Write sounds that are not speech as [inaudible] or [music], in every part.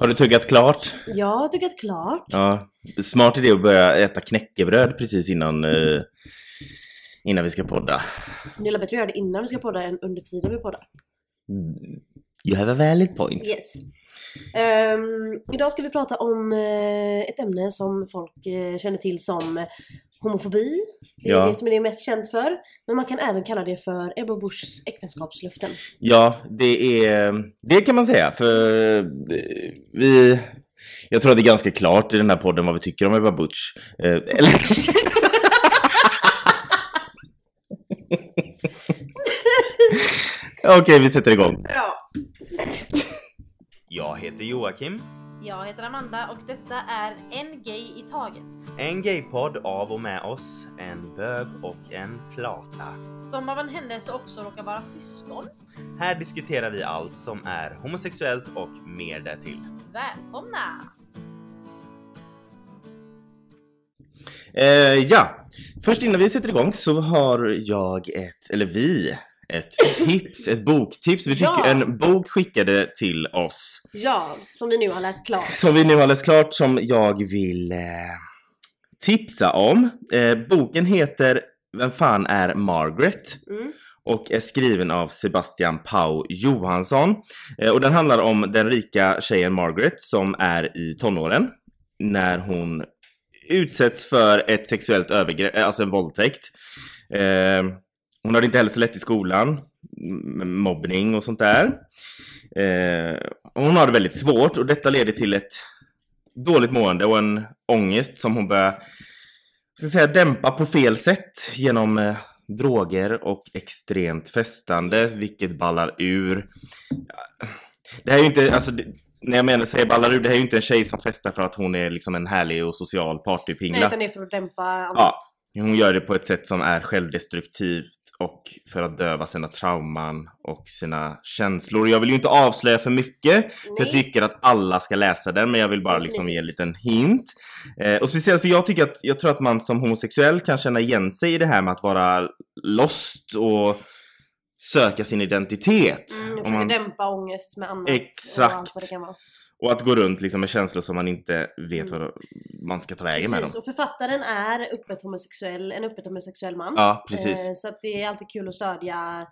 Har du tuggat klart? Jag har tuggat klart. Ja. Smart idé att börja äta knäckebröd precis innan, eh, innan vi ska podda. Det är bättre att göra det innan vi ska podda än under tiden vi poddar. You have a valid point. Yes. Ehm, idag ska vi prata om eh, ett ämne som folk eh, känner till som homofobi. Det är Ja. det som är det mest känt för. Men man kan även kalla det för Ebba Buschs äktenskapslöften. Ja, det är... Det kan man säga, för eh, vi... Jag tror att det är ganska klart i den här podden vad vi tycker om Ebba Butch. Eh, eller... [laughs] Okej, vi sätter igång. Ja. Jag heter Joakim. Jag heter Amanda och detta är En Gay i Taget. En gaypodd av och med oss, en bög och en flata. Som av en händelse också råkar vara syskon. Här diskuterar vi allt som är homosexuellt och mer därtill. Välkomna! Eh, ja, först innan vi sätter igång så har jag ett, eller vi, ett tips, ett boktips. Vi fick Ja. en bok skickade till oss ja, som vi nu har läst klart. som vi nu har läst klart som jag vill eh, tipsa om. Eh, boken heter Vem fan är Margaret? Mm. och är skriven av Sebastian Pau Johansson. Eh, och den handlar om den rika tjejen Margaret som är i tonåren när hon utsätts för ett sexuellt övergrepp, eh, alltså en våldtäkt. Hon har det inte heller så lätt i skolan, mobbning och sånt där. Eh, hon har det väldigt svårt och detta leder till ett dåligt mående och en ångest som hon börjar ska säga, dämpa på fel sätt genom eh, droger och extremt festande, vilket ballar ur. Det här är ju inte, alltså, det, när jag menar säger ballar ur, det här är ju inte en tjej som festar för att hon är liksom en härlig och social Nej, partypingla. utan det är för att dämpa annat. Ja, hon gör det på ett sätt som är självdestruktivt och för att döva sina trauman och sina känslor. Jag vill ju inte avslöja för mycket, för jag Nej. tycker att alla ska läsa den, men jag vill bara liksom ge en liten hint. Eh, och speciellt för jag tycker att, jag tror att man som homosexuell kan känna igen sig i det här med att vara lost och söka sin identitet. Mm, försöker man, dämpa ångest med annat. Exakt. Och att gå runt liksom med känslor som man inte vet Mm. vad man ska ta vägen med dem. Precis, och författaren är öppet homosexuell, en öppet homosexuell man. Ja, precis. Eh, så att det är alltid kul att stödja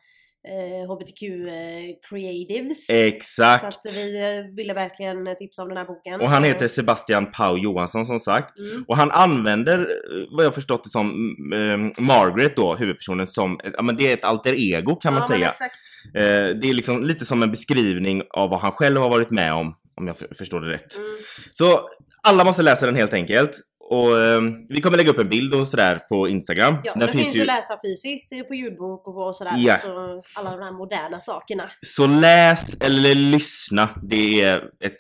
eh, HBTQ eh, creatives. Så Exakt. att vi eh, ville verkligen tipsa om den här boken. Och han Eh, heter Sebastian Pau Johansson som sagt. Mm. Och han använder, eh, vad jag förstått det som, eh, Margaret då, huvudpersonen, som, ja men det är ett alter ego kan man ja, men säga. Exakt. Eh, det är liksom lite som en beskrivning av vad han själv har varit med om, om jag förstår det rätt. Mm. Så alla måste läsa den helt enkelt. Och eh, vi kommer lägga upp en bild och sådär på Instagram. Ja, den den finns ju att läsa fysiskt på ljudbok och, sådär. Ja. Så alla de här moderna sakerna. Så läs eller lyssna, det är ett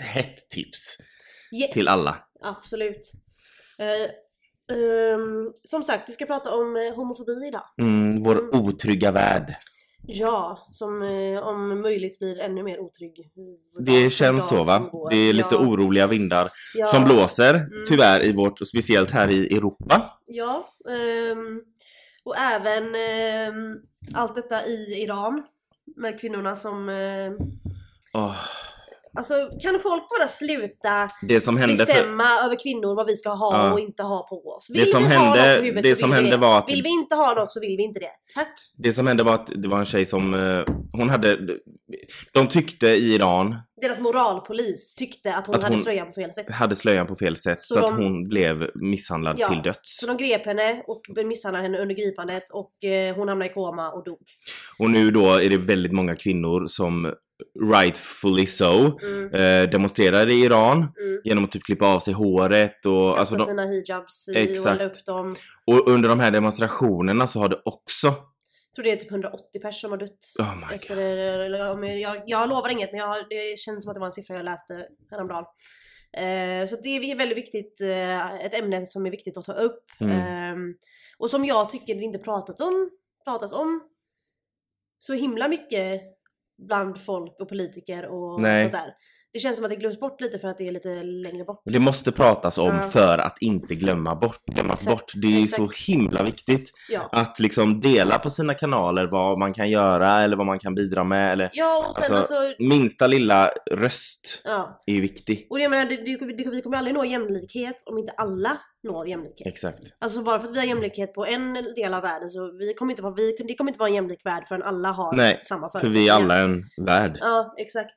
hett tips Yes. till alla. Absolut. Eh, ehm, som sagt, vi ska prata om eh, homofobi idag. Mm, vår otrygga värld. Ja, som eh, om möjligt blir ännu mer otrygg. Det känns så va? Det är lite ja. oroliga vindar ja. som blåser, Mm. tyvärr, i vårt, speciellt här i Europa. Ja, ehm, och även ehm, allt detta i Iran med kvinnorna som... ehm, Åh, alltså kan folk bara sluta det hände för... bestämma över kvinnor vad vi ska ha Ja. och inte ha på oss? Det Vill som vi ha hände- något på huvudet det så som vill vi det. var att- Vill vi inte ha något så vill vi inte det. Tack! Det som hände var att det var en tjej som, eh, hon hade, de tyckte i Iran, Deras moralpolis tyckte att hon Att hade hon- slöjan på fel sätt. hade slöjan på fel sätt så, Så att de- hon blev misshandlad Ja, till döds. Så de grep henne och misshandlade henne under gripandet och eh, hon hamnade i koma och dog. Och nu då är det väldigt många kvinnor som rightfully so Mm. eh, demonstrerar i Iran Mm. genom att typ klippa av sig håret och Kasta alltså de, sina hijabs i Exakt. och upp dem. Och under de här demonstrationerna så har det också... Jag tror det är typ 180 personer som har dött. Oh my Efter God. det, eller, jag, jag lovar inget men jag, det känns som att det var en siffra jag läste häromdagen. Eh, så det är väldigt viktigt, eh, ett ämne som är viktigt att ta upp. Mm. Eh, och som jag tycker det inte pratat om, pratas om så himla mycket bland folk och politiker och Nej. sånt där. Det känns som att det glöms bort lite för att det är lite längre bort. Det måste pratas om Ja. för att inte glömma bort, glömmas Exakt, bort. Det är exakt. så himla viktigt Ja. att liksom dela på sina kanaler vad man kan göra eller vad man kan bidra med eller Ja, och sen Alltså- alltså... minsta lilla röst Ja. är ju viktig. Och jag menar, det, det, det, vi kommer aldrig nå jämlikhet om inte alla når jämlikhet. Exakt. Alltså bara för att vi har jämlikhet på en del av världen så vi kommer inte vara, vi, det kommer inte vara en jämlik värld förrän alla har Nej, samma För förutsättningar. vi är alla en värld. Ja, exakt.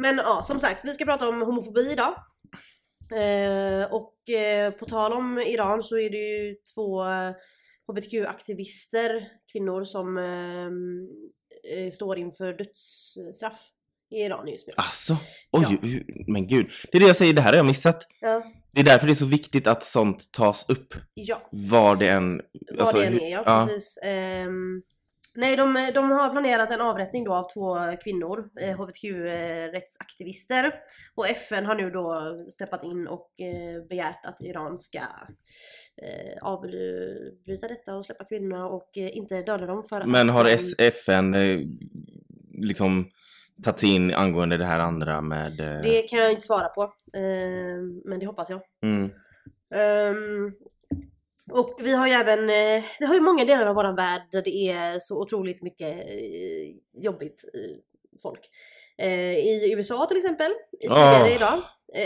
Men ja, som sagt, vi ska prata om homofobi idag. Eh, och eh, på tal om Iran så är det ju två eh, hbtq-aktivister, kvinnor som eh, eh, står inför dödsstraff i Iran just nu. Alltså, oj, Ja. men gud. Det är det jag säger, det här har jag missat. Ja, Det är därför det är så viktigt att sånt tas upp. ja. Var det än... alltså, det än är, ja, ja. precis. Ehm, nej, de, de har planerat en avrättning då av två kvinnor, eh, hbtq-rättsaktivister. Och FN har nu då steppat in och eh, begärt att Iran ska eh, avbryta detta och släppa kvinnorna och eh, inte döda dem för Men har S- FN eh, liksom tagit in angående det här andra med... eh, Det kan jag inte svara på, ehm, men det hoppas jag. Mm. Ehm, och vi har ju även, eh, vi har ju många delar av våran värld där det är så otroligt mycket eh, jobbigt folk. Eh, I USA till exempel, i- tidigare Åh. idag.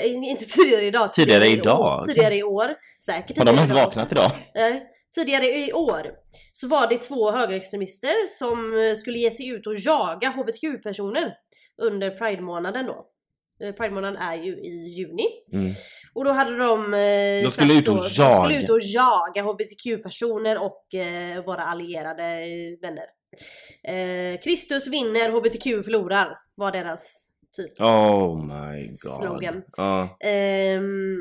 Inte [laughs] tidigare idag, Tidigare i idag, År, tidigare i år. Säkert Har de tidigare ens vaknat idag? Tidigare i år så var det två högerextremister som skulle ge sig ut och jaga hbtq-personer under Pride-månaden då. Eh, Pride-månaden är ju i juni. Mm. Och då hade de... Eh, De skulle ut och då, De jaga. skulle ut och jaga hbtq-personer och eh, våra allierade eh, vänner. Eh, Kristus vinner, hbtq förlorar var deras typ Oh my god. slogan. Ja. Ehm,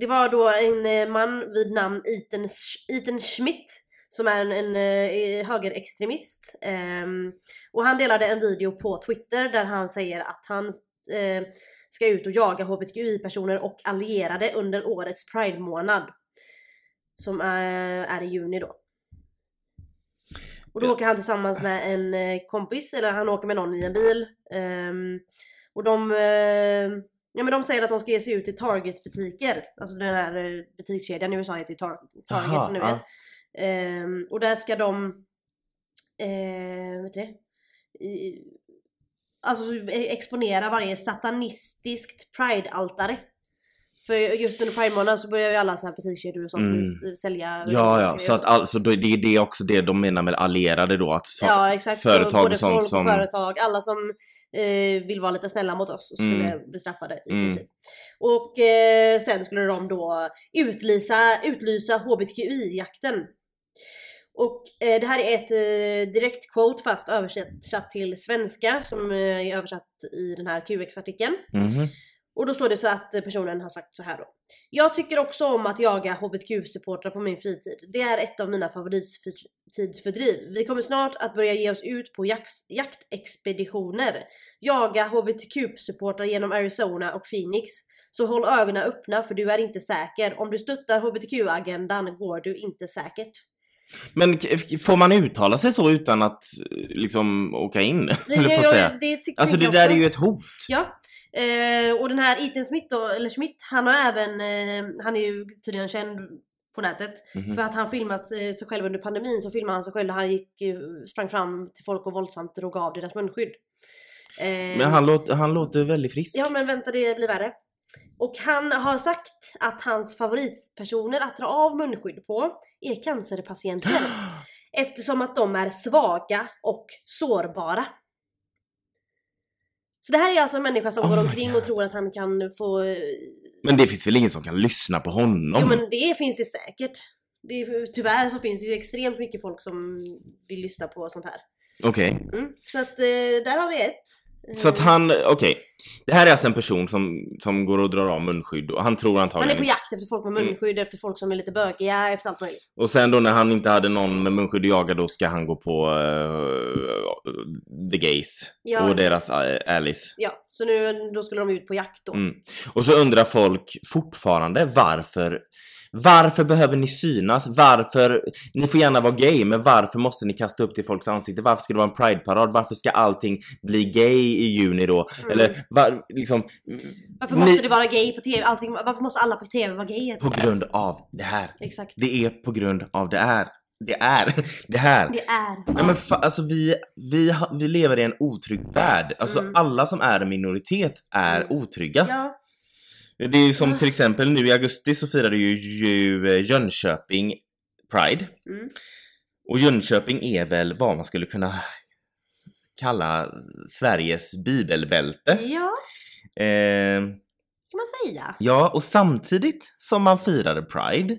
det var då en eh, man vid namn Sch- Ethan Schmidt som är en, en eh, högerextremist. Ehm, och han delade en video på Twitter där han säger att han eh, ska ut och jaga hbtqi-personer och allierade under årets Pride-månad. Som är, är i juni då. Och då Ja. åker han tillsammans med en eh, kompis, eller han åker med någon i en bil. Ehm, och de, eh, ja, men de säger att de ska ge sig ut i Target-butiker. Alltså den här eh, butikskedjan i USA heter Tar- Target Aha, som ni ja. vet. Ehm, och där ska de, eh, vet du det? I, alltså eh, exponera varje satanistiskt pride-altare. För just under Pride-månaden så börjar ju alla så här butikskedjor och sånt Mm. sälja Ja, ja, så att alltså, det är det också det de menar med allierade då, att så, ja, exakt. Företag både och sånt folk som... och företag, alla som eh, vill vara lite snälla mot oss skulle bli straffade i Mm. princip. Och eh, sen skulle de då utlysa, utlysa HBTQI-jakten. Och eh, det här är ett eh, direkt quote fast översatt till svenska som eh, är översatt i den här QX-artikeln. Mhm. Och då står det så att personen har sagt så här då. Jag tycker också om att jaga HBTQ-supportrar på min fritid. Det är ett av mina favorittidsfördriv. Vi kommer snart att börja ge oss ut på jakt- jaktexpeditioner. Jaga HBTQ-supportrar genom Arizona och Phoenix. Så håll ögonen öppna för du är inte säker. Om du stöttar HBTQ-agendan går du inte säkert. Men får man uttala sig så utan att liksom åka in? Det, höll jag att säga. det tycker Alltså det jag där är också. ju ett hot. Ja, eh, och den här Ethan Smith då, eller Schmidt, han har även, eh, han är ju tydligen känd på nätet Mhm. för att han filmat eh, sig själv under pandemin så filmade han sig själv när han gick, eh, sprang fram till folk och våldsamt drog av deras munskydd. Men han, låter, han låter väldigt frisk. Ja men vänta det blir värre. Och han har sagt att hans favoritpersoner att dra av munskydd på är cancerpatienter. [gasps] eftersom att de är svaga och sårbara. Så det här är alltså en människa som Oh går omkring och tror att han kan få... eh, Men det finns väl ingen som kan lyssna på honom? Jo men det finns det säkert. Det är, tyvärr så finns det ju extremt mycket folk som vill lyssna på sånt här. Okej. Mm. Så att eh, där har vi ett. Så att Eh, han, okej. Det här är alltså en person som, som går och drar av munskydd och han tror han antagligen... är på jakt efter folk med Mm. munskydd, efter folk som är lite bögiga, efter allt möjligt. Och sen då när han inte hade någon med munskydd att jaga då ska han gå på eh, The Gays Ja. och deras uh, Alice. Ja, så nu då skulle de ut på jakt då. Mm. Och så undrar folk fortfarande varför Varför behöver ni synas? Varför? Ni får gärna vara gay, men varför måste ni kasta upp till folks ansikte? Varför ska det vara en prideparad? Varför ska allting bli gay i juni då? Mm. Eller var, liksom... Varför ni- måste det vara gay på TV? Allting, varför måste alla på TV vara gay? På grund av det här. Exakt. Det är på grund av det är. Det är. [laughs] Det här. Det är. Ja, men fa- alltså vi, vi, vi lever i en otrygg värld. Alltså Mm. alla som är en minoritet är Mm. otrygga. Ja. Det är ju som Ah. till exempel nu i augusti så firade ju, ju eh, Jönköping Pride. Mm. Och Jönköping är väl vad man skulle kunna kalla Sveriges bibelbälte. Ja, Eh, kan man säga. ja, och samtidigt som man firade Pride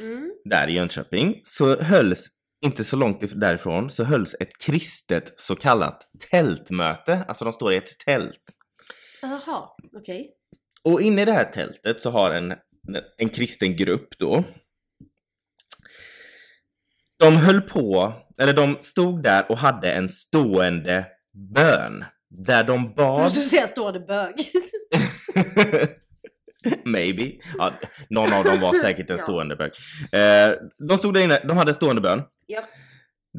Mm. där i Jönköping så hölls, inte så långt if- därifrån, så hölls ett kristet så kallat tältmöte. Alltså de står i ett tält. Jaha, okej. Och inne i det här tältet så har en, en kristen grupp då. De höll på, eller de stod där och hade en stående bön. Där de Du bad... måste säga stående bög. [laughs] Maybe. Ja, någon av dem var säkert en stående bög. Eh, de stod där inne, de hade stående bön. ja.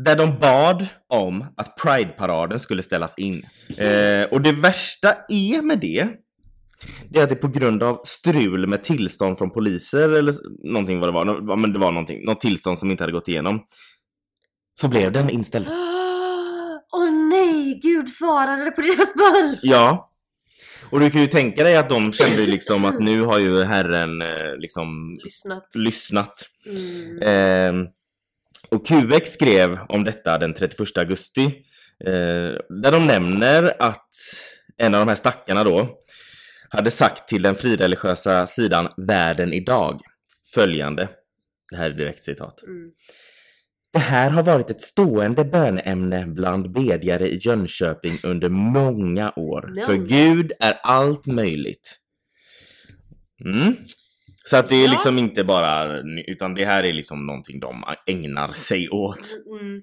Där de bad om att Pride-paraden skulle ställas in. Eh, och det värsta är med det, det är att det är på grund av strul med tillstånd från poliser eller någonting vad det var, men det var någonting, något tillstånd som inte hade gått igenom. Så blev den inställd. [gasps] Åh nej, Gud svarade på deras bön! Ja. Och du kan ju tänka dig att de kände liksom att nu har ju Herren eh, liksom Lyssnat. lyssnat. Mm. Eh, och QX skrev om detta den 31 augusti. Eh, där de nämner att en av de här stackarna då hade sagt till den frireligiösa sidan Världen idag följande. Det här är direkt citat. Mm. Det här har varit ett stående böneämne bland bedjare i Jönköping under många år. Många. För Gud är allt möjligt. Mm. Så att det är liksom inte bara, utan det här är liksom någonting de ägnar sig åt. Mm.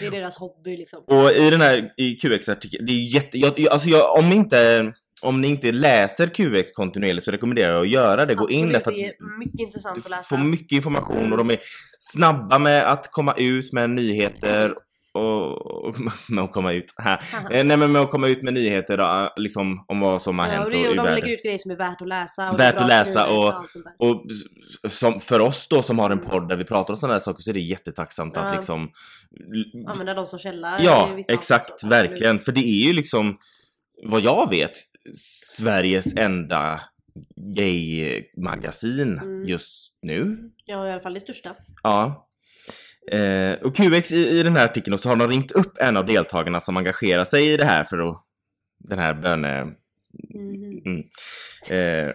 Det är deras hobby liksom. Och i den här i QX-artikeln, det är jätte, jag- alltså jag, om inte, om ni inte läser QX kontinuerligt så rekommenderar jag att göra det. Gå in Absolut, där för att det är mycket intressant att läsa. får mycket information och de är snabba med att komma ut med nyheter och, och [laughs] med att komma ut här. [laughs] Eh, Nej men med att komma ut med nyheter då, liksom om vad som har Ja, hänt och och, det, i och de världen. lägger ut grejer som är värt att läsa. Och Värt att läsa och-. Och s- som för oss då som har en podd där vi pratar om sådana här saker så är det jättetacksamt att Ja. liksom Använda dem som källa. Ja, exakt, verkligen. För det är ju liksom, vad jag vet, Sveriges enda gay-magasin Mm. just nu. Ja, i alla fall det största. Ja. Eh, och QX i, i den här artikeln så har de ringt upp en av deltagarna som engagerar sig i det här för att den här böne... Mhm. Eh,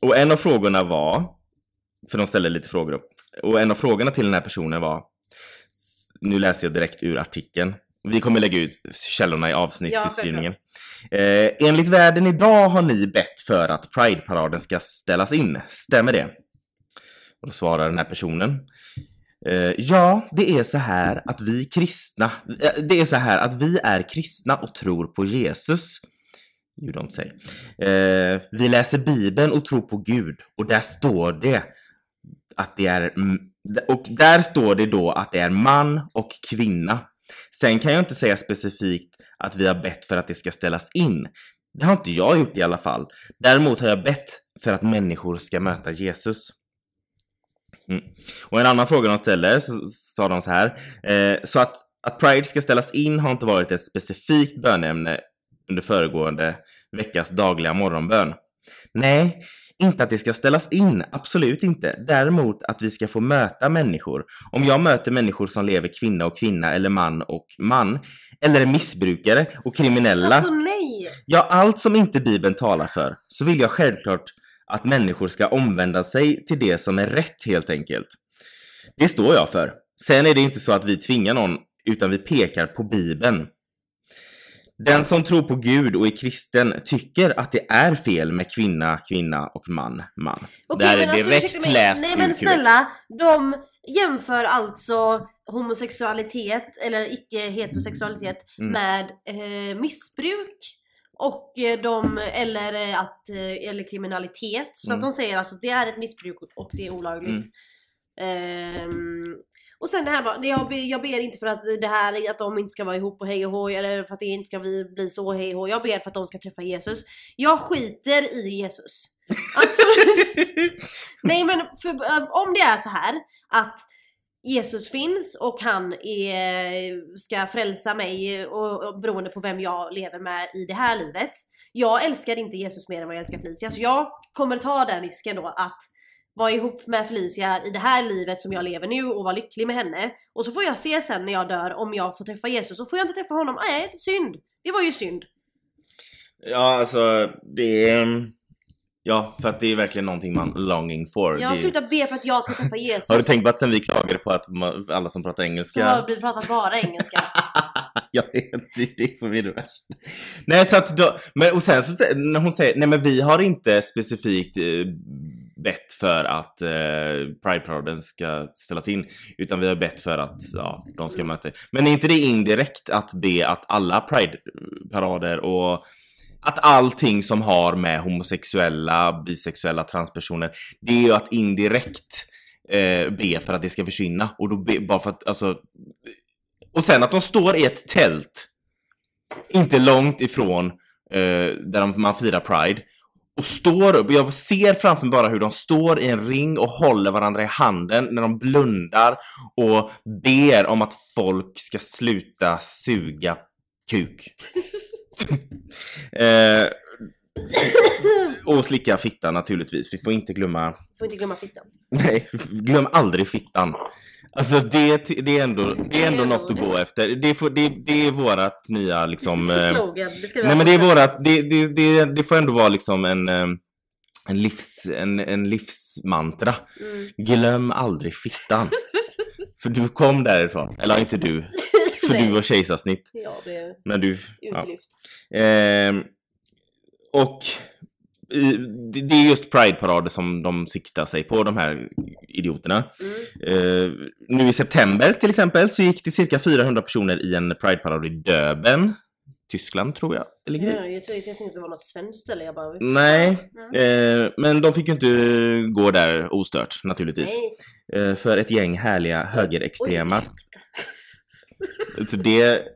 och en av frågorna var, för de ställde lite frågor upp, och en av frågorna till den här personen var, nu läser jag direkt ur artikeln, vi kommer lägga ut källorna i avsnittsbeskrivningen. eh, enligt världen idag har ni bett för att Pride-paraden ska ställas in, stämmer det? Och då svarar den här personen, Eh, ja, det är så här att vi kristna, eh, det är så här att vi är kristna och tror på Jesus. You don't say. Eh, vi läser Bibeln och tror på Gud och där står det att det är, och där står det då att det är man och kvinna. Sen kan jag inte säga specifikt att vi har bett för att det ska ställas in. Det har inte jag gjort i alla fall. Däremot har jag bett för att människor ska möta Jesus. Mm. Och en annan fråga de ställde så sa de så här. Eh, så att, att Pride ska ställas in har inte varit ett specifikt bönämne under föregående veckas dagliga morgonbön. Nej, inte att det ska ställas in, absolut inte. Däremot att vi ska få möta människor. Om jag möter människor som lever kvinna och kvinna eller man och man, eller är missbrukare och kriminella, Alltså nej! ja allt som inte Bibeln talar för, så vill jag självklart att människor ska omvända sig till det som är rätt helt enkelt. Det står jag för. Sen är det inte så att vi tvingar någon, utan vi pekar på Bibeln. Den som tror på Gud och är kristen tycker att det är fel med kvinna, kvinna och man, man. Okej, det här är alltså, direkt mig. läst Nej men snälla, de jämför alltså homosexualitet eller icke heterosexualitet Mm. med eh, missbruk Och eh, de, eller eh, att, eh, eller kriminalitet. Så Mm. att de säger alltså att det är ett missbruk och det är olagligt. Ehm, och sen det här bara, jag, ber, jag ber inte för att det här, att de inte ska vara ihop och hej och hoj eller för att det inte ska bli, bli så hej och hoj. Jag ber för att de ska träffa Jesus. Jag skiter i Jesus. Alltså, [laughs] nej men för, om det är så här att Jesus finns och han är, ska frälsa mig och, och beroende på vem jag lever med i det här livet. Jag älskar inte Jesus mer än vad jag älskar Felicia så jag kommer ta den risken då att vara ihop med Felicia i det här livet som jag lever nu och vara lycklig med henne. Och så får jag se sen när jag dör om jag får träffa Jesus och får jag inte träffa honom, nej synd. Det var ju synd. Ja, alltså det är... Ja, för att det är verkligen någonting man longing for. Jag har slutat be för att jag ska träffa [laughs] Jesus. Har du tänkt på att sen vi klagade på att alla som pratar engelska... vi pratat bara engelska. [laughs] jag vet, det är det som är det värsta. Nej, så att då, men och sen så när hon säger, nej men vi har inte specifikt eh, bett för att eh, Pride-paraden ska ställas in, utan vi har bett för att, ja, de ska möta. Men är inte det indirekt att be att alla Pride-parader och att allting som har med homosexuella, bisexuella, transpersoner, det är ju att indirekt eh, be för att det ska försvinna. Och då be, bara för att, alltså... Och sen att de står i ett tält, inte långt ifrån eh, där man firar Pride, och står upp, jag ser framför mig bara hur de står i en ring och håller varandra i handen när de blundar och ber om att folk ska sluta suga kuk. [laughs] eh, [laughs] och slicka fitta naturligtvis. Vi får inte glömma Får inte glömma fittan. Nej, glöm aldrig fittan. Alltså det, det är ändå, det är ändå något att gå efter. Det, får, det, det är vårat nya liksom... eh, Slogan. Vi nej men det är vårat, det, det, det, det får ändå vara liksom en, eh, en, livs, en, en livsmantra. Mm. Glöm aldrig fittan. För du kom därifrån. Eller inte du. För du var kejsarsnitt. Ja, det är Men du... Ja. utlyft. Och det är just Pride-parader som de siktar sig på, de här idioterna. Mm. Eh, nu i september till exempel så gick det cirka 400 personer i en Pride-parad i Döben. Tyskland tror jag i. Ja, jag, tror, jag tänkte att det var något svenskt ställe. Jag bara... Nej, Mm. eh, men de fick ju inte gå där ostört naturligtvis. Eh, för ett gäng härliga högerextrema. Så det... [laughs]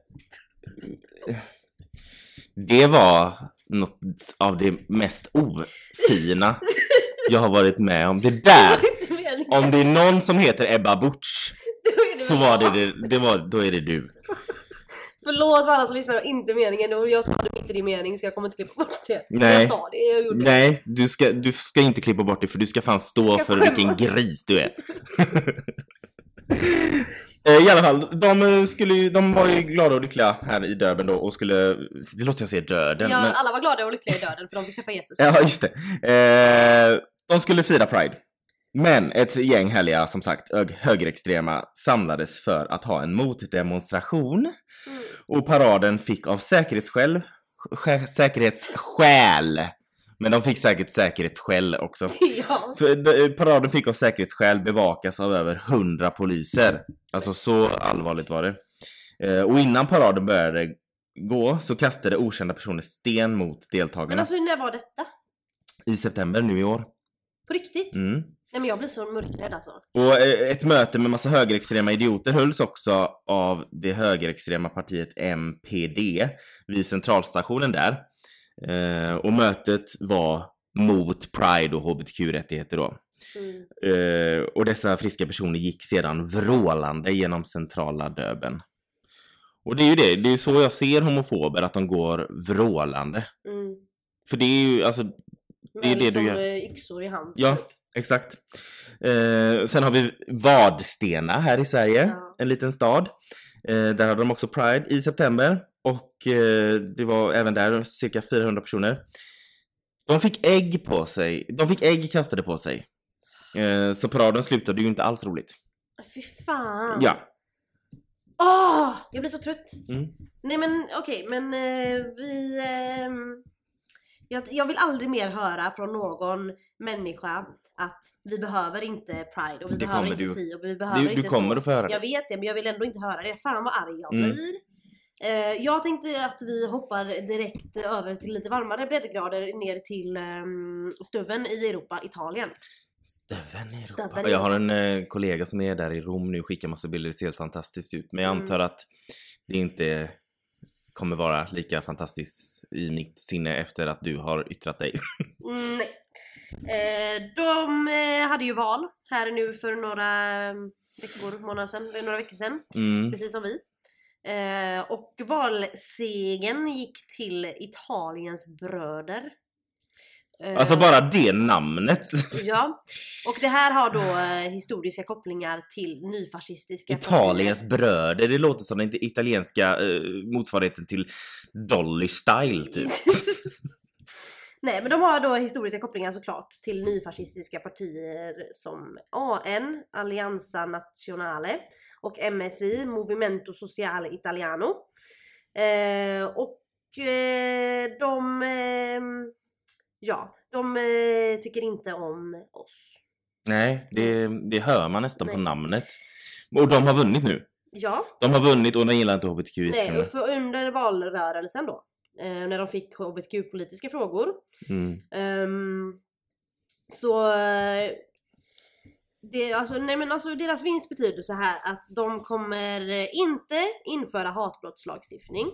Det var något av det mest ofina jag har varit med om. Det där! [laughs] Om det är någon som heter Ebba Butch så var det, det, det var, då är det du. Förlåt för alla som lyssnar, det var inte meningen. Och jag sa det mitt i din mening så jag kommer inte klippa bort det. Nej. Jag sa det, jag gjorde det. Nej, du ska, du ska inte klippa bort det för du ska fan stå ska för vilken gris du är. [laughs] [laughs] Eh, I alla fall, de, eh, skulle, ju- de var ju glada och lyckliga här i Döben då och skulle, det låter jag säga döden, Ja, men Alla var glada och lyckliga i döden för de fick träffa Jesus. [laughs] Ja, just det. Eh, de skulle fira Pride. Men ett gäng härliga, som sagt, hög- högerextrema samlades för att ha en motdemonstration. Mm. Och paraden fick av säkerhetsskäl, skä- säkerhetsskäl, men de fick säkert säkerhetsskäl också. [laughs] Ja. För, de- paraden fick av säkerhetsskäl bevakas av över 100 poliser. Alltså så allvarligt var det. Eh, och innan paraden började gå så kastade okända personer sten mot Men deltagarna alltså när var detta? i september nu i år. På riktigt? Mm. Nej men jag blir så mörkrädd alltså. Och eh, ett möte med massa högerextrema idioter hölls också av det högerextrema partiet MPD vid centralstationen där. Eh, och mötet var mot Pride och HBTQ-rättigheter då. Mm. Eh, och dessa friska personer gick sedan vrålande genom centrala Döben. Och det är ju det, det är ju så jag ser homofober, att de går vrålande. Mm. För det är ju, alltså, Det är det du liksom, gör. eh, yxor i hand. Ja. exakt. Eh, sen har vi Vadstena här i Sverge, Ja. en liten stad. Eh, där hade de också Pride i september. Och eh, det var även där cirka 400 personer. De fick ägg på sig, de fick ägg kastade på sig. Eh, så paraden slutade ju inte alls roligt. Fy fan. Ja. Åh! jag blir så trött. Mm. Nej men okej, men eh, vi... ehm, jag, jag vill aldrig mer höra från någon människa att vi behöver inte Pride och vi Det behöver inte du- si och vi behöver Du, inte du kommer så. att få höra Jag det. vet det, men jag vill ändå inte höra det. Fan vad arg jag Mm. blir. Jag tänkte att vi hoppar direkt över till lite varmare breddgrader ner till ehm, stuven i Europa, Italien. Stöven i Europa. i Jag har en eh, kollega som är där i Rom nu och skickar massa bilder. Det ser helt fantastiskt ut. Men jag Mm. antar att det inte kommer vara lika fantastiskt i mitt sinne efter att du har yttrat dig. [laughs] Mm, nej. Eh, de eh, hade ju val här nu för några eh, veckor, månader sedan, några veckor sedan. Mm. Precis som vi. Eh, och valsegen gick till Italiens bröder. Eh, Alltså bara det namnet. [laughs] Ja, och det här har då eh, historiska kopplingar till nyfascistiska Italiens bröder. Det låter som den italienska eh, motsvarigheten till Dolly Style typ. [laughs] Nej men de har då historiska kopplingar såklart till nyfascistiska partier som AN, Alleanza Nazionale och MSI, Movimento Sociale Italiano. Eh, och eh, de, eh, ja, de eh, tycker inte om oss. Nej, det, det hör man nästan på Nej. namnet. Och de har vunnit nu. Ja, De har vunnit och de gillar inte hbtqi nej, för under valrörelsen då, eh, när de fick hbtq-politiska frågor, mm. Ehm, så eh, det, alltså, nej men alltså deras vinst betyder så här att de kommer inte införa hatbrottslagstiftning.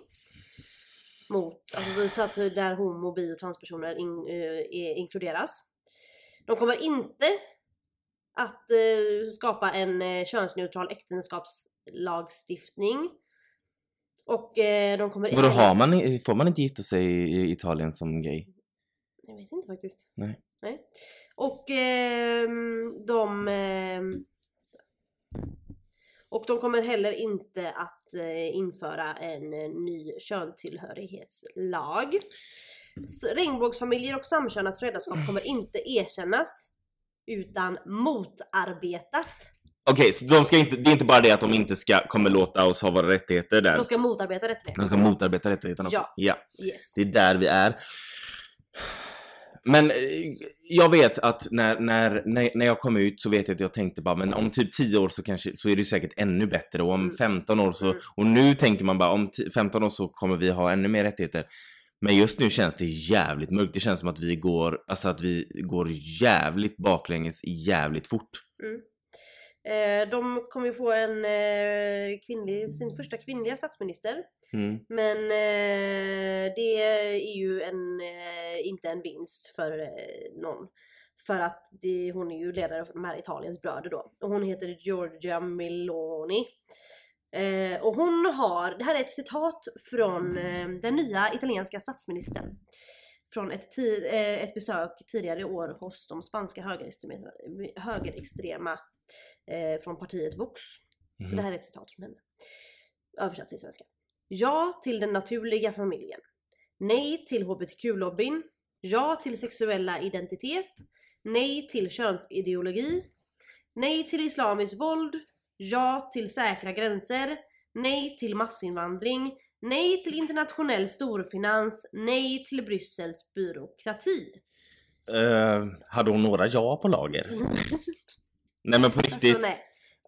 Mot, alltså så att där homo, bi och transpersoner in, eh, inkluderas. De kommer inte att eh, skapa en eh, könsneutral äktenskapslagstiftning. Och eh, de kommer Vadå, har man, får man inte gifta sig i Italien som gay? Jag vet inte faktiskt. Nej. Nej. Och ehm, de... ehm, och de kommer heller inte att eh, införa en eh, ny köntillhörighetslag. Regnbågsfamiljer och samkönat föräldraskap kommer inte erkännas utan motarbetas. Okej, så de ska inte, det är inte bara det att de inte ska, kommer låta oss ha våra rättigheter där. De ska motarbeta rättigheter. De ska motarbeta rättigheterna också. Ja. ja. Yes. Det är där vi är. Men eh, jag vet att när, när, när, jag kom ut så vet jag att jag tänkte bara men om typ 10 år så kanske så är det säkert ännu bättre och om Mm. 15 år så Mm. och nu tänker man bara om 10 15 år så kommer vi ha ännu mer rättigheter. Men just nu känns det jävligt mörkt. Det känns som att vi går, alltså att vi går jävligt baklänges jävligt fort. Eh, de kommer ju få en eh, kvinnlig, sin första kvinnliga statsminister. Mm. Men eh, det är ju en, eh, inte en vinst för eh, någon. För att det, hon är ju ledare för de här Italiens bröder då. Och hon heter Giorgia Meloni. Eh, och hon har, det här är ett citat från eh, den nya italienska statsministern. Från ett, ti- eh, ett besök tidigare i år hos de spanska högerextrema, högerextrema eh, från partiet Vox. Så Mhm. det här är ett citat från henne. Översatt till svenska. Ja till den naturliga familjen. Nej till hbtq-lobbyn. Ja till sexuella identitet. Nej till könsideologi. Nej till islamiskt våld. Ja till säkra gränser. Nej till massinvandring. Nej till internationell storfinans. Nej till Bryssels byråkrati. Eh, hade hon några ja på lager? [laughs] Nej men på riktigt. Alltså nej.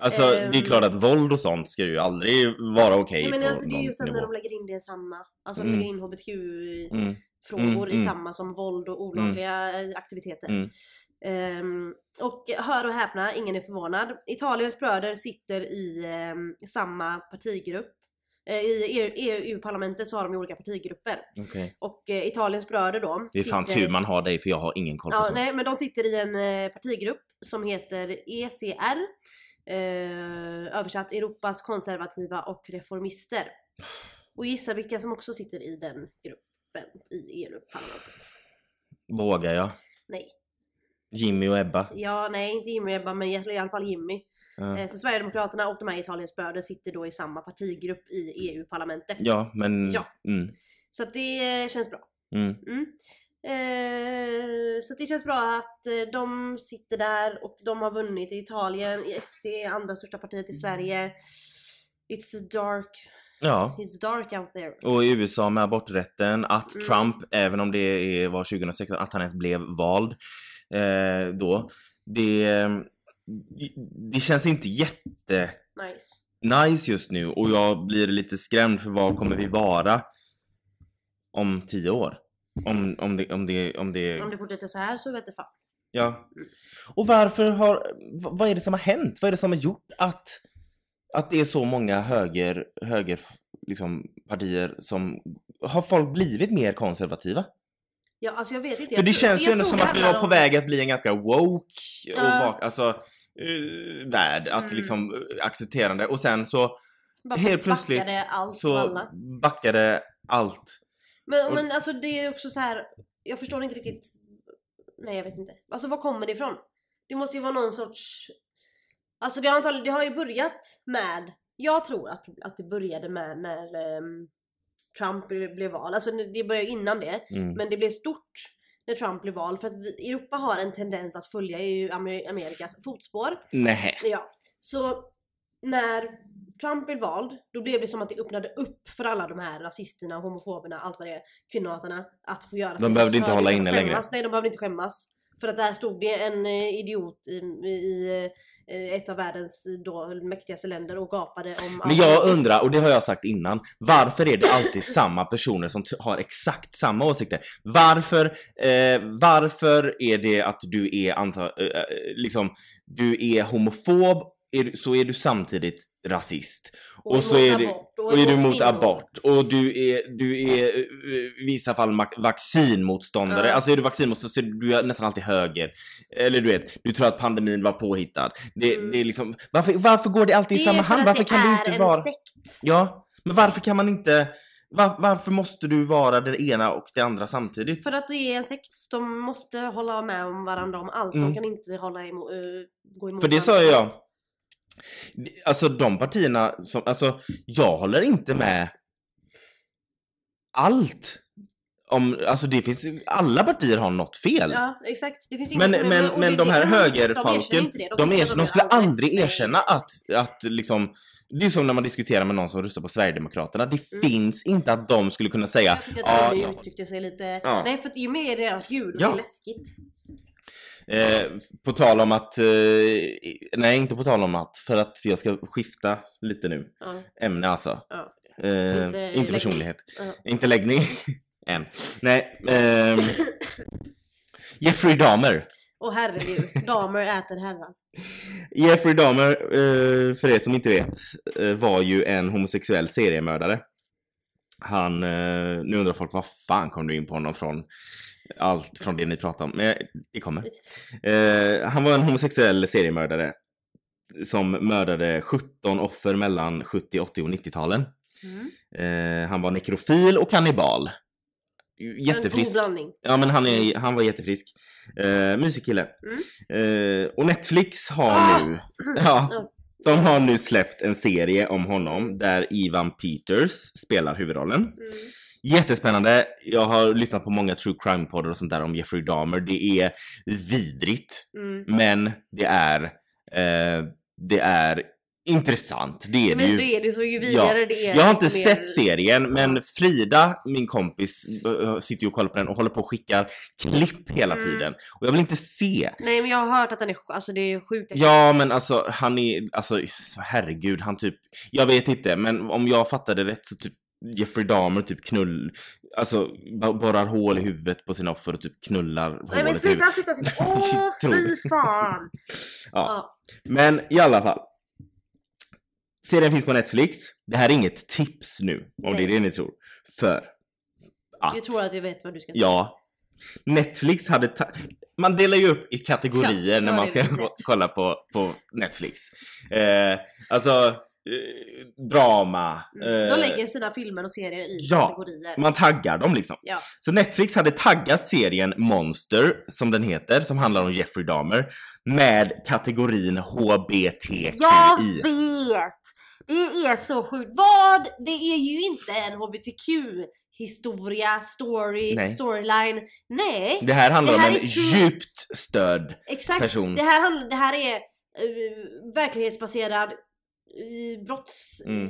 Alltså Ehm. det är klart att våld och sånt ska ju aldrig vara okej Nej men alltså, det är just att när de lägger in det i samma. Alltså Mm. de lägger in hbtq Mm, Mm, i mm. samma som våld och olagliga eh, aktiviteter. mm. Ehm, och hör och häpna, ingen är förvånad. Italiens bröder sitter i ehm, samma partigrupp. Eh, I EU- EU-parlamentet så har de ju olika partigrupper. Okej. Och eh, Italiens bröder då. Det är fan sitter- tur man har dig för jag har ingen koll på Ja, sånt. nej, men de sitter i en eh, partigrupp som heter ECR. Översatt Europas konservativa och reformister. Och gissa vilka som också sitter i den gruppen i EU-parlamentet. Vågar jag? Nej. Jimmy och Ebba? Ja, nej inte Jimmy och Ebba men i alla fall Jimmy. Eh, så Sverigedemokraterna och de här Italiens bröder sitter då i samma partigrupp i EU-parlamentet. ja men... Ja. Mm, Så att det känns bra. mm. Mm. Eh, så det känns bra att eh, de sitter där och de har vunnit i Italien, SD, andra största partiet i Sverige. It's dark, Ja. it's dark out there. Och i USA med aborträtten, att Mm. Trump, även om det är- var 2016, att han ens blev vald eh, då. Det, det känns inte jätte... Nice. nice just nu och jag blir lite skrämd för vad kommer vi vara om tio år? Om, om det, om det, om det, Om det fortsätter så här så vet jag fan. ja. Och varför har, vad är det som har hänt? Vad är det som har gjort att, att det är så många höger, höger, liksom, partier som, har folk blivit mer konservativa? Ja, alltså jag vet inte. För det tror- känns ju ändå som att vi var på om- väg att bli en ganska woke och Ja. vak, alltså, uh, värld, att Mm. liksom uh, accepterande och sen så Bara helt plötsligt backade allt så alla. backade allt. Men, och- men alltså det är också så här. jag förstår inte riktigt. Nej jag vet inte. Alltså var kommer det ifrån? Det måste ju vara någon sorts... Alltså det har, antagligen, det har ju börjat med, jag tror att, att det började med när ehm, Trump blev, vald. Alltså det började innan det. Mm. Men det blev stort när Trump blev vald för att vi, Europa har en tendens att följa Amer- Amerikas fotspår. Nej. Ja, så när Trump blev vald, då blev det som att det öppnade upp för alla de här rasisterna, homofoberna, allt vad det är, kvinnohatarna, att få göra De behövde inte hålla inne längre. Nej, de behövde inte skämmas. För att där stod det en eh, idiot i, i eh, ett av världens eh, då mäktigaste länder och gapade om Men jag undrar, och det har jag sagt innan, varför är det alltid samma personer som har exakt samma åsikter? Varför, eh, varför är det att du är anta, eh, eh, liksom, du är homofob, är, du- så är du samtidigt rasist. Och, så är, det, abort, och är du kvinnor. abort. Och du är, du är eh, i vissa fall vaccinmotståndare. Ja. Alltså är du vaccinmotståndare så är du nästan alltid höger. Eller du vet, du tror att pandemin var påhittad. Det, Mm. det är liksom, varför, varför går det alltid i Det samma är för hand? Varför kan du inte vara... sekt. Ja, men varför kan man inte... Var, varför måste du vara det ena och det andra samtidigt? För att det är en sekt, de måste hålla med om varandra om allt. Mm. De kan inte hålla emot, eh, gå emot För det sa jag. Alltså de partierna som, alltså jag håller inte med allt. Om, alltså det finns, alla partier har något fel. Ja, exakt. Det finns Men, men, men det- de här det- de de, de är skulle aldrig Nej. erkänna att, att liksom, det är som när man diskuterar med någon som röstar på Sverigedemokraterna. Det Mm. finns inte att de skulle kunna säga Jag tycker att de ja, uttryckte sig lite... Ja. Nej, för att ju mer deras ljud, och Ja. det är läskigt. Eh, på tal om att, eh, nej inte på tal om att, för att jag ska skifta lite nu. Ja. Ämne alltså. Ja. Eh, Inte inte, personlighet. Ja. Inte läggning. [laughs] Än. Nej. ehm, [laughs] Jeffrey Dahmer. Och herregud, damer äter herrar. [laughs] Jeffrey Dahmer, eh, för er som inte vet, eh, var ju en homosexuell seriemördare. Han, nu undrar folk vad fan kom du in på honom från? Allt från det ni pratar om, men det kommer. Eh, han var en homosexuell seriemördare som mördade 17 offer mellan 70, 80 och 90-talen. Mm. Eh, han var nekrofil och kannibal. En god Jättefrisk. Ja men han, är, han var jättefrisk. Eh, mysig kille. Eh, och Netflix har Mm. Ah! nu, [clears throat] Ja. de har nu släppt en serie om honom där Ivan Peters spelar huvudrollen. Mm. Jättespännande. Jag har lyssnat på många true crime-poddar och sånt där om Jeffrey Dahmer. Det är vidrigt, Mm. men det är, eh, det är intressant. Det är det Men ju. det är det så ju vidare det är. Jag har inte desto mer- sett serien, men Frida, min kompis, äh, sitter ju och kollar på den och håller på och skickar klipp hela Mm. tiden. Och jag vill inte se. Nej men jag har hört att den är, alltså det är sjukt. Ja, men alltså han är, alltså så herregud, han typ, jag vet inte, men om jag fattade rätt så typ Jeffrey Dahmer typ knull, alltså borrar hål i huvudet på sina offer och typ knullar Nej men sluta, sluta, sluta. [laughs] Åh fy fan. [laughs] Ja. Ja. Men i alla fall. Serien finns på Netflix. Det här är inget tips nu, om det är Nej. det ni tror. För att... Jag tror att jag vet vad du ska säga. Ja. Netflix hade Man delar ju upp i kategorier Ja, när man ska [laughs] kolla på, på Netflix. Eh, alltså, drama. Mm. De eh, lägger sina filmer och serier i ja, kategorier. man taggar dem liksom. Ja. Så Netflix hade taggat serien Monster, som den heter, som handlar om Jeffrey Dahmer, med kategorin HBTQI. Jag vet! Det är så sjukt. Vad? Det är ju inte en HBTQ historia, story, Nej. storyline. Nej, Det här handlar Det här om en djupt störd exakt. person. Det här, det här är uh, verklighetsbaserad uh, brotts... Mm.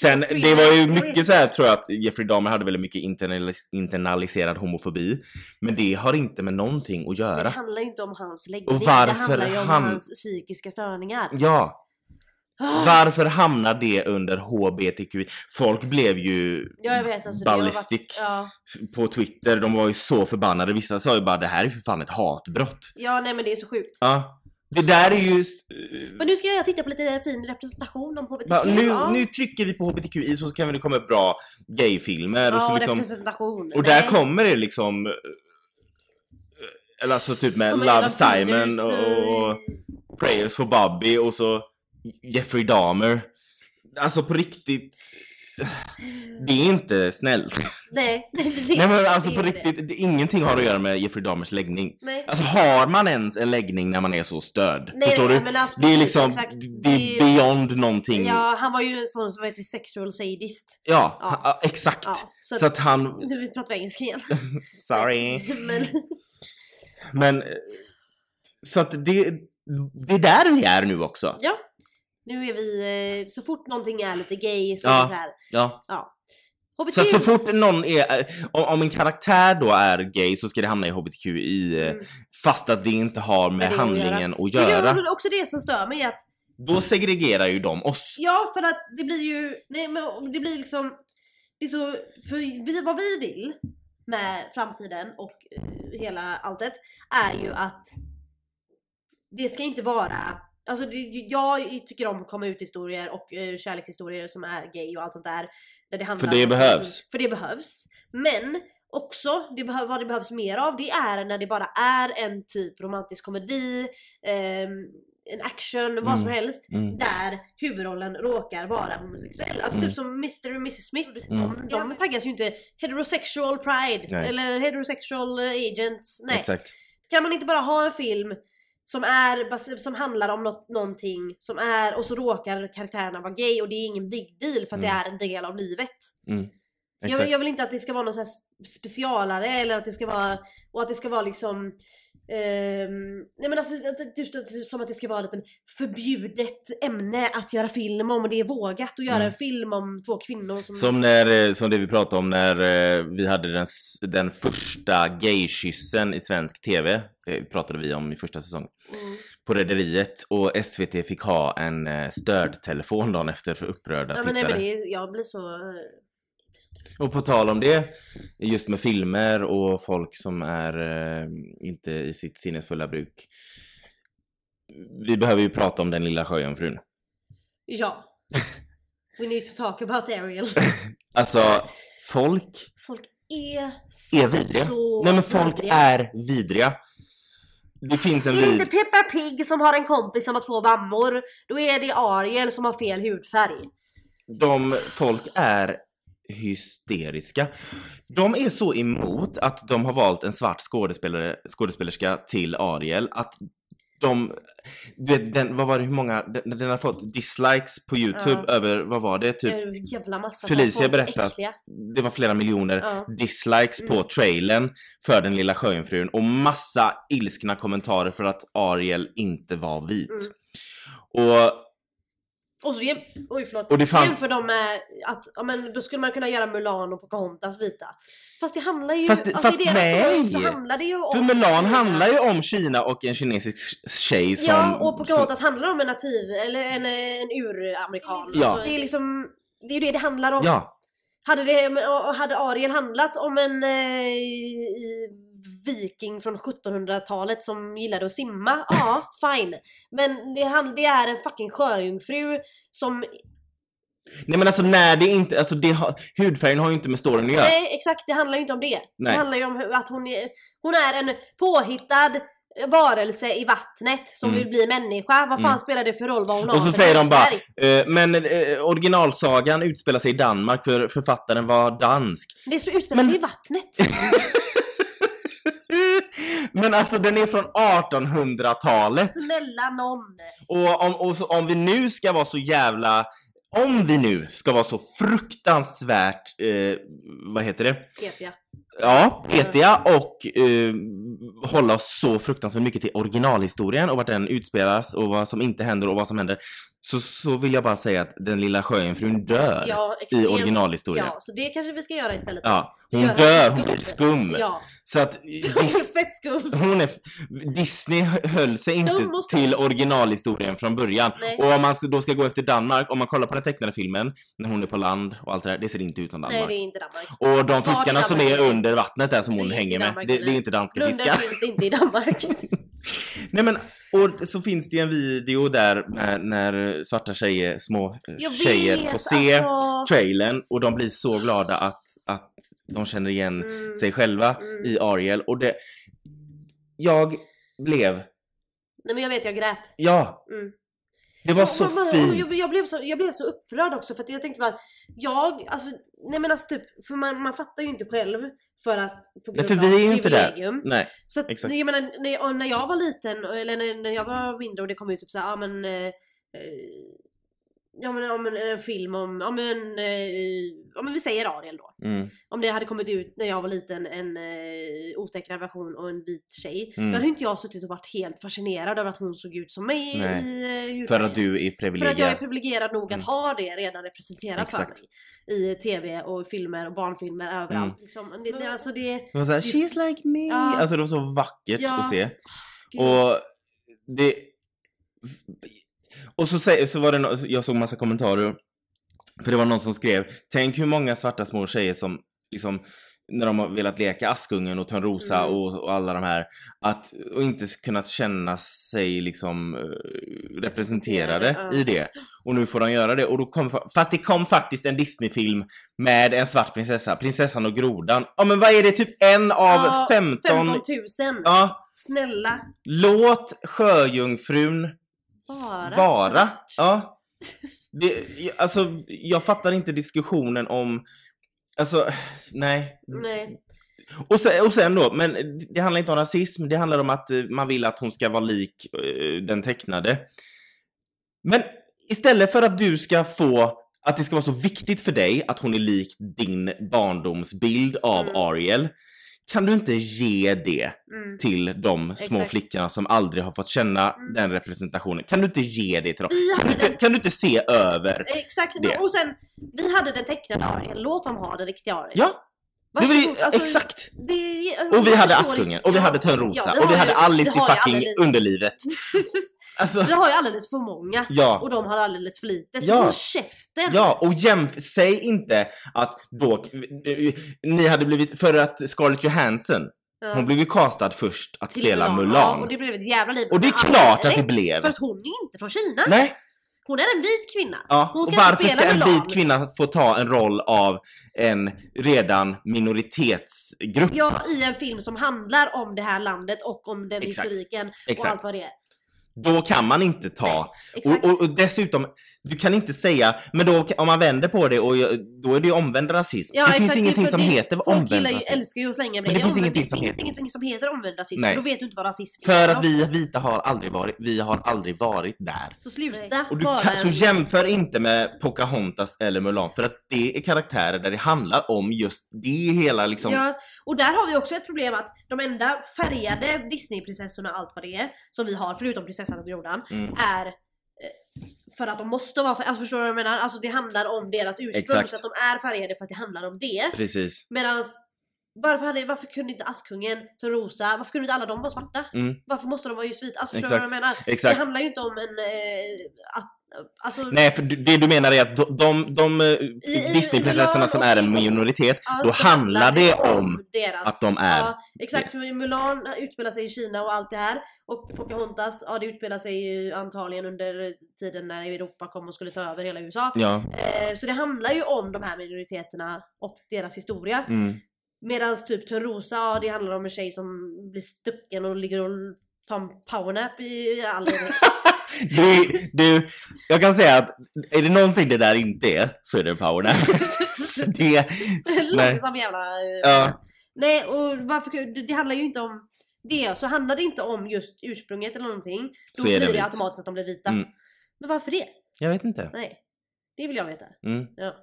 Sen, det var ju mycket så här tror jag att Jeffrey Dahmer hade väldigt mycket internalis- internaliserad homofobi. Men det har inte med någonting att göra. det handlar ju inte om hans läggning. Och varför det handlar ju om han- hans psykiska störningar. Ja. Ah. Varför hamnar det under HBTQI? Folk blev ju Ja vet alltså. har varit- ballistic Ja. på Twitter. De var ju så förbannade. Vissa sa ju bara det här är för fan ett hatbrott. ja nej men det är så sjukt. Ja. Det där är ju... Men nu ska jag titta på lite fin representation om HBTQ. Va, nu, ja. nu trycker vi på HBTQI så kan det komma upp bra gayfilmer och ja, så liksom... representation. Och där Nej. kommer det liksom... eh, Eller alltså typ med Love Simon Peters, och, och Prayers for Bobby och så Jeffrey Dahmer. Alltså på riktigt. Det är inte snällt. Nej, det, Nej men alltså det på det. riktigt, det, ingenting har att göra med Jeffrey Dahmers läggning. Nej. Alltså har man ens en läggning när man är så störd? Nej, Förstår nej, du? men alltså, det är liksom, exakt. det är Det- beyond någonting. Ja, han var ju en sån som heter sexual sadist. Ja, Ja. ha- ja, exakt. Ja, så, så, att han, Nu pratar vi engelska igen. [laughs] [laughs] sorry. men, Men, eh, så att det, det är där vi är nu också. ja. Nu är vi, eh, så fort någonting är lite gay så Ja. är det så här. Ja. Ja. HBTQ. Så att så fort någon är, eh, om, om en karaktär då är gay så ska det hamna i HBTQI eh, Mm. fast att det inte har med det att handlingen att Men göra. Det är också det som stör mig att Då segregerar ju de oss. Ja, för att det blir ju, nej men det blir liksom, det är så, för vi, vad vi vill med framtiden och hela alltet är ju att det ska inte vara, alltså jag tycker om att komma ut historier och eh, kärlekshistorier som är gay och allt sånt där. Där det handlar För det om- behövs. För det behövs. Men också, det vad det behövs mer av det är när det bara är en typ romantisk komedi, ehm, en action, vad som Mm. helst Mm. där huvudrollen råkar vara homosexuell. Alltså Mm. typ som Mr och Mrs Smith. Mm. De, de taggas ju inte heterosexual pride Nej. eller heterosexual eh, agents. Nej. Exakt. Kan man inte bara ha en film som, är, som handlar om något, någonting som är och så råkar karaktärerna vara gay och det är ingen big deal för att Mm. det är en del av livet. Mm. Jag, jag vill inte att det ska vara någon så specialare eller att det ska vara och att det ska vara liksom ehm, nej men alltså typ, typ, som att det ska vara ett förbjudet ämne att göra film om och det är vågat att göra Mm. en film om två kvinnor som... Som, när, eh, som det vi pratade om när eh, vi hade den, den första gaykyssen i svensk TV. Det pratade vi om i första säsongen. Mm. På Rederiet och SVT fick ha en eh, stödtelefon dagen efter för upprörda Ja men nej tittare. men det jag blir så... Och på tal om det, just med filmer och folk som är eh, inte i sitt sinnesfulla bruk. Vi behöver ju prata om den lilla sjöjungfrun. Ja. [laughs] We need to talk about Ariel. [laughs] Alltså, folk Folk är, är vidriga. så Nej men folk vidriga. är vidriga. Det finns en Det är inte vid... Peppa Pig som har en kompis som har två mammor. Då är det Ariel som har fel hudfärg. De, folk är hysteriska. De är så emot att de har valt en svart skådespelare, skådespelerska till Ariel att de, den, vad var det, hur många, den, den har fått dislikes på youtube Ja. över, vad var det, typ, jävla massa Felicia berättat. äckliga. det var flera miljoner Ja. dislikes på Mm. trailern för den lilla sjöjungfrun och massa ilskna kommentarer för att Ariel inte var vit. Mm. Och Och så jäm... Oj förlåt. Och det fanns- Jämför dem med att, ja men då skulle man kunna göra Mulan och Pocahontas vita. Fast det handlar ju, Fast alltså fast i deras nej. så handlar det ju om för Mulan Kina. handlar ju om Kina och en kinesisk tjej som... Ja och som Pocahontas handlar om en nativ, eller en, en uramerikan. Ja. Alltså, det är liksom, det är ju det det handlar om. ja, Hade, det, hade Ariel handlat om en eh, i- viking från 1700-talet som gillade att simma, ja [laughs] fine. Men det, han, det är en fucking sjöjungfru som, nej men alltså när det inte, alltså det har, hudfärgen har ju inte med storyn att göra. nej exakt det handlar ju inte om det. Nej. Det handlar ju om att hon är, hon är en påhittad varelse i vattnet som Mm. vill bli människa. Vad fan Mm. spelar det för roll vad hon har Och så säger de bara, eh, men eh, originalsagan utspelar sig i Danmark för författaren var dansk. Det utspelar Men- sig i vattnet. [laughs] men alltså den är från 1800-talet. Snälla någon. Och om, och så, om vi nu ska vara så jävla, om vi nu ska vara så fruktansvärt, eh, vad heter det? Jag. Ja, petiga och eh, hålla oss så fruktansvärt mycket till originalhistorien och vart den utspelas och vad som inte händer och vad som händer. Så, så vill jag bara säga att den lilla sjöjungfrun dör Ja, i originalhistorien. Ja, så det kanske vi ska göra istället. Ja, hon Göra dör, skum. hon blir skum. Ja, Så att [laughs] hon är fett skum. hon är, Disney höll sig Stum inte till originalhistorien från början. Nej. Och om man då ska gå efter Danmark, om man kollar på den tecknade filmen, när hon är på land och allt det där, det ser inte ut som Nej, Danmark. det är inte Danmark. Och de fiskarna i som är under vattnet där som är hon hänger med, Danmark, det, det är inte danska Blunden fiskar. finns inte i Danmark. [laughs] Nej men, och så finns det ju en video där när, när svarta tjejer, små eh, Jag tjejer vet, får se alltså. trailern och de blir så glada att, att de känner igen Mm. sig själva Mm. i Ariel och det... Jag blev... Nej men jag vet, jag grät. Ja! Mm. Det var så men- fint! Jag, jag, blev så, jag blev så upprörd också för att jag tänkte bara att jag, alltså, nej men alltså typ, för man, man fattar ju inte själv för att på Nej, grund för av vi är ju inte där. Nej, Så att, exakt. jag menar, när, jag, när jag var liten, eller när, när jag var mindre och det kom ut typ såhär, ja men eh, eh, Ja men om en, en film om, om en, eh, men vi säger Ariel då. mm, Om det hade kommit ut när jag var liten en eh, otecknad version och en vit tjej. Mm. Då hade inte jag suttit och varit helt fascinerad över att hon såg ut som mig Nej. i eh, för att du är För att jag är privilegierad. privilegierad nog att Mm. ha det redan representerat Exakt. för mig. I tv och filmer och barnfilmer överallt. Mm. Liksom. Det, det, alltså det, Det var såhär, she's like me! Ja. Alltså det var så vackert Ja. att se. gud. Och det... Och så, så var det, no- jag såg massa kommentarer. För det var någon som skrev, tänk hur många svarta små tjejer som liksom när de har velat leka Askungen och Törnrosa Mm. och, och alla de här, att, och inte kunnat känna sig liksom eh, representerade Ja. i det. Och nu får de göra det. Och då kom, fa- fast det kom faktiskt en Disney-film med en svart prinsessa, Prinsessan och grodan. Ja men vad är det, typ en av Ja, 15... 15 000! Ja, Snälla! Låt sjöjungfrun Vara, vara. svart. Ja. Det, alltså, jag fattar inte diskussionen om... Alltså, nej. Nej. Och sen, och sen då, men det handlar inte om rasism, det handlar om att eh, man vill att hon ska vara lik eh, den tecknade. Men istället för att du ska få att det ska vara så viktigt för dig att hon är lik din barndomsbild av Mm. Ariel, kan du inte ge det Mm. till de små Exakt. flickorna som aldrig har fått känna Mm. den representationen? Kan du inte ge det till dem? Kan du, den- kan du inte se över? Exakt, Det. och sen vi hade den tecknade Ariel, låt dem ha den riktiga Ariel. Ja, Varsågod, det, alltså, exakt! det, Och vi hade Askungen, och vi hade Törnrosa, ja, och vi hade ju- Alice i fucking alldeles- underlivet. [laughs] Alltså, Vi har ju alldeles för många. ja. Och de har alldeles för lite. Så Ja. håll käften! Ja, och jämf säg inte att då, ni hade blivit, för att Scarlett Johansson, hon blev ju castad först att spela Mulan. Ja, och det blev ett jävla liv. Och det är klart att det blev. För att hon är inte från Kina. Nej, Hon är en vit kvinna. ja. Hon och ska inte varför ska en vit kvinna få ta en roll av en redan minoritetsgrupp? Ja, i en film som handlar om det här landet och om den Exakt. historiken och Exakt. allt vad det är. Då kan man inte ta Exakt. Och, och, och dessutom, du kan inte säga, men då om man vänder på det och då är det ju omvänd rasism. Ja, det finns exakt, ingenting för som det- heter Folk omvänd rasism. älskar ju att slänga Men det med finns ingenting det som finns heter- ingenting som heter omvänd rasism. Nej. För då vet du inte vad rasism För är. att vi vita har aldrig varit, vi har aldrig varit där. Så sluta Och du kan, så jämför inte med Pocahontas eller Mulan för att det är karaktärer där det handlar om just det hela liksom. Ja, och där har vi också ett problem att de enda färgade Disneyprinsessorna och allt vad det är som vi har, förutom prinsessan och grodan, Mm. är eh, för att de måste vara färgade. Alltså förstår du vad jag menar? Alltså det handlar om deras ursprung Exakt. så att de är färgade för att det handlar om det. Precis. Medans varför, hade, varför kunde inte Askungen, så Rosa, varför kunde inte alla de vara svarta? Mm. Varför måste de vara just vita? Alltså förstår du vad jag menar? Exakt. Det handlar ju inte om en... Eh, att, alltså, Nej, för det du menar är att de, de, de eh, Disneyprinsessorna som är en minoritet, då handlar det om deras, att de är Ja, exakt. för Mulan utspelar sig i Kina och allt det här. Och Pocahontas, ja det utspelar sig ju antagligen under tiden när Europa kom och skulle ta över hela USA. Ja. Eh, så det handlar ju om de här minoriteterna och deras historia. Mm. Medan typ Törnrosa, ja det handlar om en tjej som blir stucken och ligger och tar en powernap i all. [laughs] Du, du, jag kan säga att är det någonting det där inte är så är det powernap. [laughs] det, nej. Långsam jävla... eh, Ja. Nej och varför, det, det handlar ju inte om det. Så handlar det inte om just ursprunget eller någonting. Då Så är blir det vit. automatiskt att de blir vita. Mm. Men varför det? Jag vet inte. Nej. Det vill jag veta. Mm. Ja.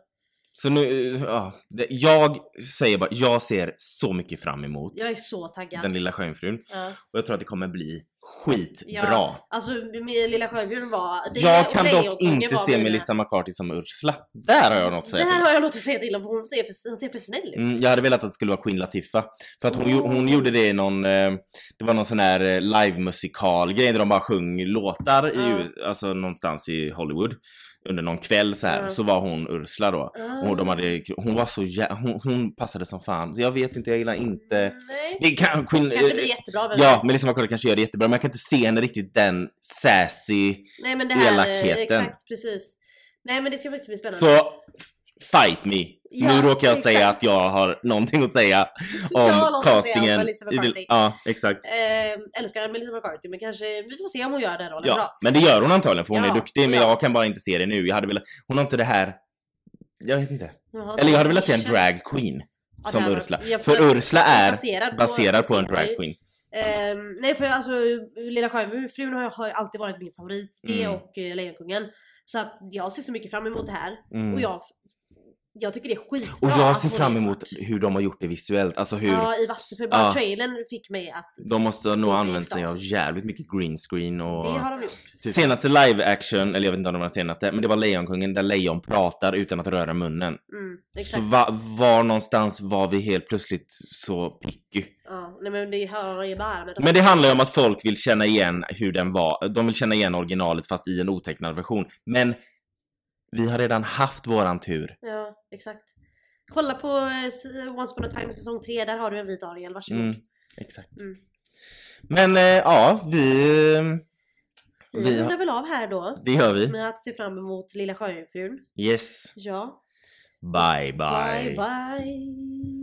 Så nu, ja, det, jag säger bara, jag ser så mycket fram emot Jag är så taggad. Den lilla sjöjungfrun. Ja. Och jag tror att det kommer bli skitbra. Ja, Alltså med Lilla Sjöjungfrun var... det jag kan dock inte se mina- Melissa McCarthy som Ursula. Där har jag något att säga Det här till. har jag något att säga till om hon ser för, hon ser för snäll ut. Mm, jag hade velat att det skulle vara Queen Latifah. För att hon, gjo- hon Oh. gjorde det i någon, eh, det var någon sån här eh, live-musikal-grej där de bara sjöng låtar i, alltså någonstans i Hollywood. Under någon kväll så här, Ja. så var hon Ursula då. Ah. Och de hade, hon var så jä- hon, hon passade som fan. Så jag vet inte, jag gillar inte... Nej. Det kan, Queen, Kanske blir jättebra. Ja, vet? Melissa McCarthy kanske gör det jättebra, men jag kan inte se henne riktigt den sassy, Nej men det här, elakheten. exakt precis. Nej men det ska faktiskt bli spännande. så fight me. Ja, nu råkar jag exakt. säga att jag har någonting att säga om något att säga om castingen. Det- Ja, exakt. Eh, älskar Melissa McCarthy men kanske, vi får se om hon gör den rollen Ja, bra. men det gör hon antagligen för hon Ja, är duktig, men ja. jag kan bara inte se det nu. Jag hade velat, hon har inte det här, jag vet inte. Jaha, Eller jag hade velat se en drag queen som Ursula. För Ursula är baserad baserad på en drag queen. Ehm, nej för alltså Lilla Sjöjungfrun har, alltid varit min favorit. Det Mm. och uh, Lejonkungen. Så att jag ser så mycket fram emot det här. Mm. Och jag, jag tycker det är skitbra Och jag ser fram emot hur de har gjort det visuellt. Alltså hur Ja i vatten. För bara Ja. trailern fick mig att de måste nog blir använt sig av jävligt mycket green screen och... det har de gjort. Senaste live action, eller jag vet inte om det var den senaste, men det var Lejonkungen där lejon pratar utan att röra munnen. Mm, Så exakt. va, var någonstans var vi helt plötsligt så picky? Ja, nej men det har ju bara med Men det handlar ju om att folk vill känna igen hur den var. De vill känna igen originalet fast i en otecknad version. Men vi har redan haft våran tur. Ja, exakt. Kolla på eh, Once upon a time säsong 3, där har du en vit Ariel, varsågod. Mm, exakt. Mm. Men eh, ja, vi... eh, Vi rundar väl av här då. det gör vi. Med att se fram emot Lilla Sjöjungfrun. Yes. Ja. Bye bye. bye. bye.